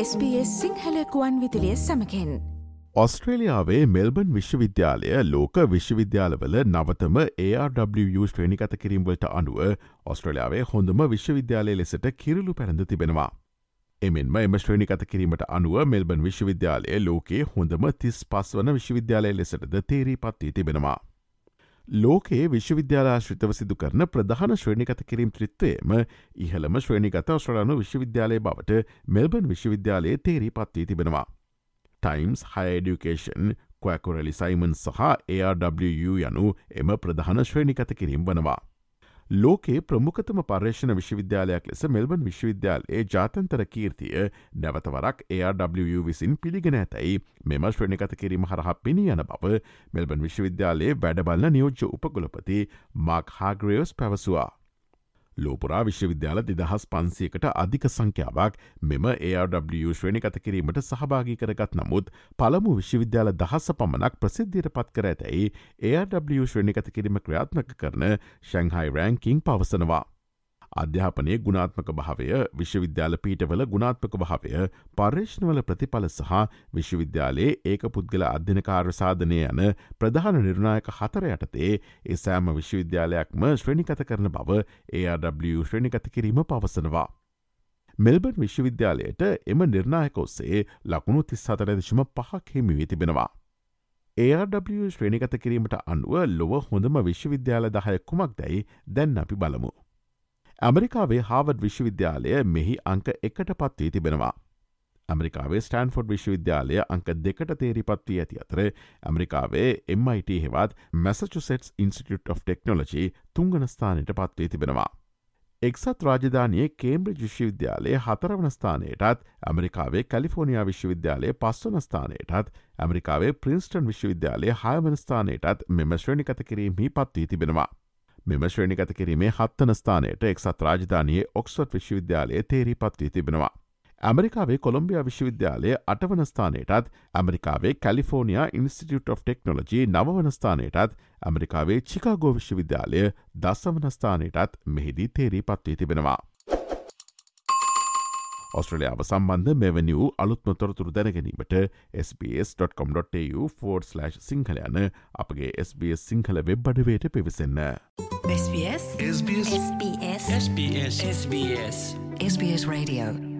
SBS සිංහලකුවන් විදිලිය සමකෙන් ඔස්ට්‍රේලියාවේ Melbourne විශ්වවිද්‍යාලය ලෝක විශ්වවිද්‍යාලවල නවතම ARW ශ්‍රේණිකත කිරීම්වලට අනුව ඔස්ට්‍රලියාවේ හොඳම විශ්වවිද්‍යාලය ලෙසට කිරලු පැරඳ තිබෙනවා. එමෙන්ම එම ශ්‍රේණිකත කිරීමට අනුව මෙල්බන් විශ්වවිද්‍යාලය ලෝකයේ හොඳම තිස් පස් වන විශ්වවිද්‍යාලය ලෙසටද තේරී පත්වී තිබෙනවා. ලෝකයේ විශ්වවිද්‍යාලාශ්‍රිතව සිදු කරන ප්‍රධාන ශ්‍රේණිකත කිරීම් ත්‍රිත්වයම ඉහළම ශ්‍රේණිගත ඔස්ට්‍රලනු විශ්වවිද්‍යාලය බවට මෙල්බන් විශ්වවිද්‍යාලයේ තේරී පත්වී තිබෙනවා. Times higher education Quacquarelli Symonds සහ ARW යනු එම ප්‍රධාන ශ්‍රේණිකත කිරීම් වනවා. ලෝකේ ප්‍රමුඛතම පර්ේෂණ විශ්වවිද්‍යාලයක් ලෙස මෙල්බන් විශ්වවිද්‍යාලයේ ජාතන්තර කීර්තිය නැවතවරක් ARW විසින් පිළිගෙන ඇතැයි මෙම ශ්‍රණිකත කිරීම හරහ පිණි යන බව මෙල්බන් විශ්වවිද්‍යාලයේ වැඩබලන නියෝජ්‍ය උපගොලපති මාක් හාග්‍රයෝස් පැවසවා. ලෝපුරා විශ්වවිද්‍යාල දෙදහස් පන්සියකට අධික සංඛ්‍යාවක් මෙම ARW ශ්‍රණිකත කිරීමට සහභාගි කරගත් නමුත් පළමු විශ්වවිද්‍යාල දහස පමණක් ප්‍රසිද්ධියට පත් කර ඇතැයි ARW ශ්‍රණිකත කිරීම ක්‍රියාත්මක කරන ශංහයි රෑංකින් පවසනවා. අධ්‍යාපනයේ ගුණාත්මක භාවය විශ්වවිද්‍යාල පීටවල ගුණාත්මක භාවය පර්ේෂ්ණවල ප්‍රතිඵල සහ විශ්වවිද්‍යාලයේ ඒක පුද්ගල අධ්‍යනකාර සාධනය යන ප්‍රධාන නිර්ණයක හතර යටතේ ඒ සෑම විශ්වවිද්‍යාලයක්ම ශ්‍රණිකත කරන බව ARW ශ්‍රණිකත කිරීම පවසනවා. මෙල්බර්න් විශ්වවිද්‍යාලයට එම නිර්ණයක ඔස්සේ ලකුණු තිස් හතරදශම පහක් හිමිවී තිබෙනවා. ARW ශ්‍රේණිගත කිරීමට අනුව ලොව හොඳම විශ්වවිද්‍යාල දහය කුමක් දැයි දැන් අපි බලමු. ඇමරිකාවේ හාවඩ් විශ්වවිද්‍යාලය මෙහි අංක එකට පත්වී තිබෙනවා. ඇමරිකාවේ ස්ටන්ෆොඩ් විශ්වවිද්‍යාලය අංක දෙකට තේරිපත්වී ඇති අතර ඇමරිකාවේ MIT හෙවත් මැසචුසෙටස් ඉන්ස්ටිට of ටෙක්නොලජි තුංගනස්ථානයට පත්වී තිබෙනවා. එක්සත් රාජධානයේ කේම්බ්‍රජ් විශ්වවිද්‍යාලයේ හතරවන ස්ථානයටත් ඇමරිකාවේ කලිෆෝනියා විශ්වවිද්‍යාලය පස්වන ස්ථානයටත් ඇමරිකාවේ ප්‍රින්ස්ටන් විශ්වවිද්‍යාලය හයවන ස්ථානයටත් මෙම ශ්‍රණිකත කිරීමහි පත්වී තිබෙනවා. මෙම ශ්‍රේණිගත කිරීමේ හත්තන ස්ථානයට එක්සත් රාජධානයේ ඔක්ස්වට් විශ්වවිද්‍යාලය තේරී පත්වී තිබෙනවා. ඇමරිකාවේ කොළොම්බියා විශ්වවිද්‍යාලය අටවන ස්ථානයටත් ඇමරිකාවේ කලිෆෝනියා ඉන්ස්ටිට of ටෙක්නොලජී නවන ස්ථානයටත් ඇමරිකාවේ චිකාගෝ විශ්වවිද්‍යාලය දස්සවන ස්ථානයටත් මෙහිදී තේරී පත්වී තිබෙනවා. ඔස්ට්‍රලියාව සම්බන්ධ මෙවැනි වූ අලුත්ම තොරතුරු දැනගැනීමට SBS.com.tu4/ සිංහල යන අපගේ SBS සිංහල වෙබ් අඩවයට පිවිසන්න. SBS SBS SBS SBS SBS Radio